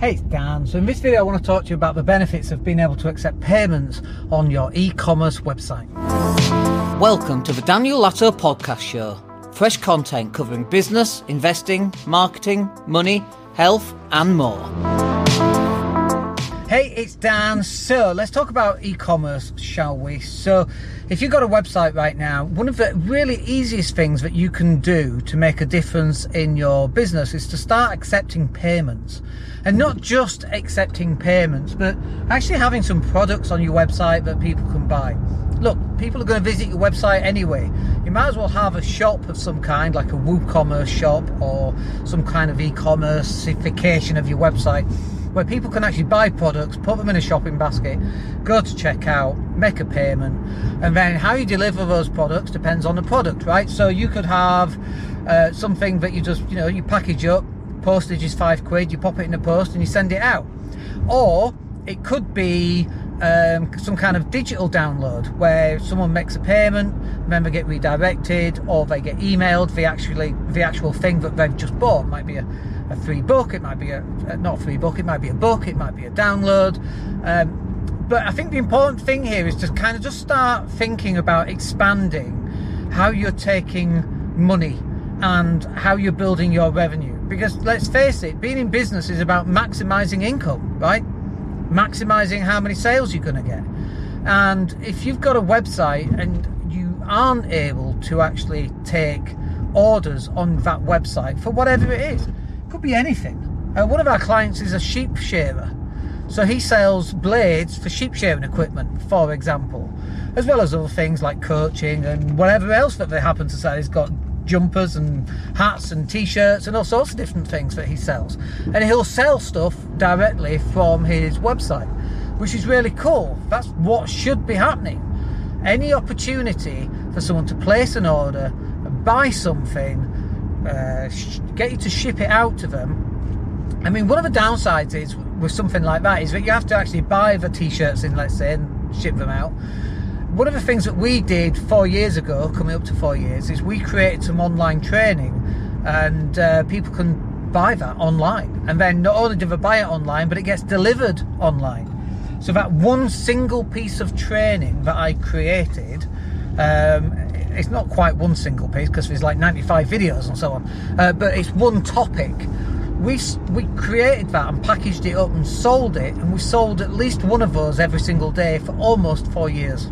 Hey, it's Dan. So in this video I want to talk to you about the benefits of being able to accept payments on your e-commerce website. Welcome to the Daniel Latto podcast show. Fresh content covering business, investing, marketing, money, health and more. Hey, it's Dan. So let's talk about e-commerce, shall we? So if you've got a website right now, one of the really easiest things that you can do to make a difference in your business is to start accepting payments. And not just accepting payments, but actually having some products on your website that people can buy. Look, people are going to visit your website anyway. You might as well have a shop of some kind, like a WooCommerce shop or some kind of e-commerceification of your website where people can actually buy products, put them in a shopping basket, go to checkout, make a payment, and then how you deliver those products depends on the product, right? So you could have uh, something that you just, you know, you package up, postage is five quid, you pop it in the post and you send it out. Or it could be um, some kind of digital download where someone makes a payment, they get redirected, or they get emailed the actually the actual thing that they've just bought. It might be a, a free book, it might be a not a free book, it might be a book, it might be a download. Um, but I think the important thing here is to kind of just start thinking about expanding how you're taking money and how you're building your revenue. Because let's face it, being in business is about maximizing income, right? Maximizing how many sales you're going to get. And if you've got a website and you aren't able to actually take orders on that website for whatever it is, it could be anything. Uh, one of our clients is a sheep shearer. So he sells blades for sheep shearing equipment, for example, as well as other things like coaching and whatever else that they happen to sell. He's got jumpers and hats and t-shirts and all sorts of different things that he sells. And he'll sell stuff directly from his website which is really cool. That's what should be happening. Any opportunity for someone to place an order buy something uh, get you to ship it out to them. I mean, one of the downsides is with something like that is that you have to actually buy the t-shirts in, let's say, and ship them out one of the things that we did four years ago, coming up to four years, is we created some online training, and uh, people can buy that online. And then not only do they buy it online, but it gets delivered online. So that one single piece of training that I created, um, it's not quite one single piece because there's like 95 videos and so on, uh, but it's one topic. We, we created that and packaged it up and sold it, and we sold at least one of those every single day for almost four years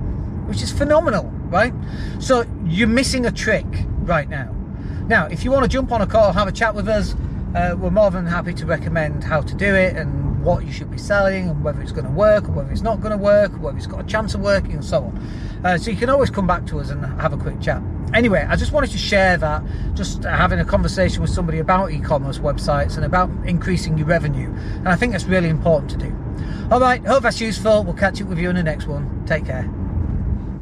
which is phenomenal, right? So you're missing a trick right now. Now, if you want to jump on a call, have a chat with us, uh, we're more than happy to recommend how to do it and what you should be selling and whether it's going to work or whether it's not going to work or whether it's got a chance of working and so on. Uh, so you can always come back to us and have a quick chat. Anyway, I just wanted to share that, just having a conversation with somebody about e-commerce websites and about increasing your revenue. And I think that's really important to do. All right, hope that's useful. We'll catch up with you in the next one. Take care.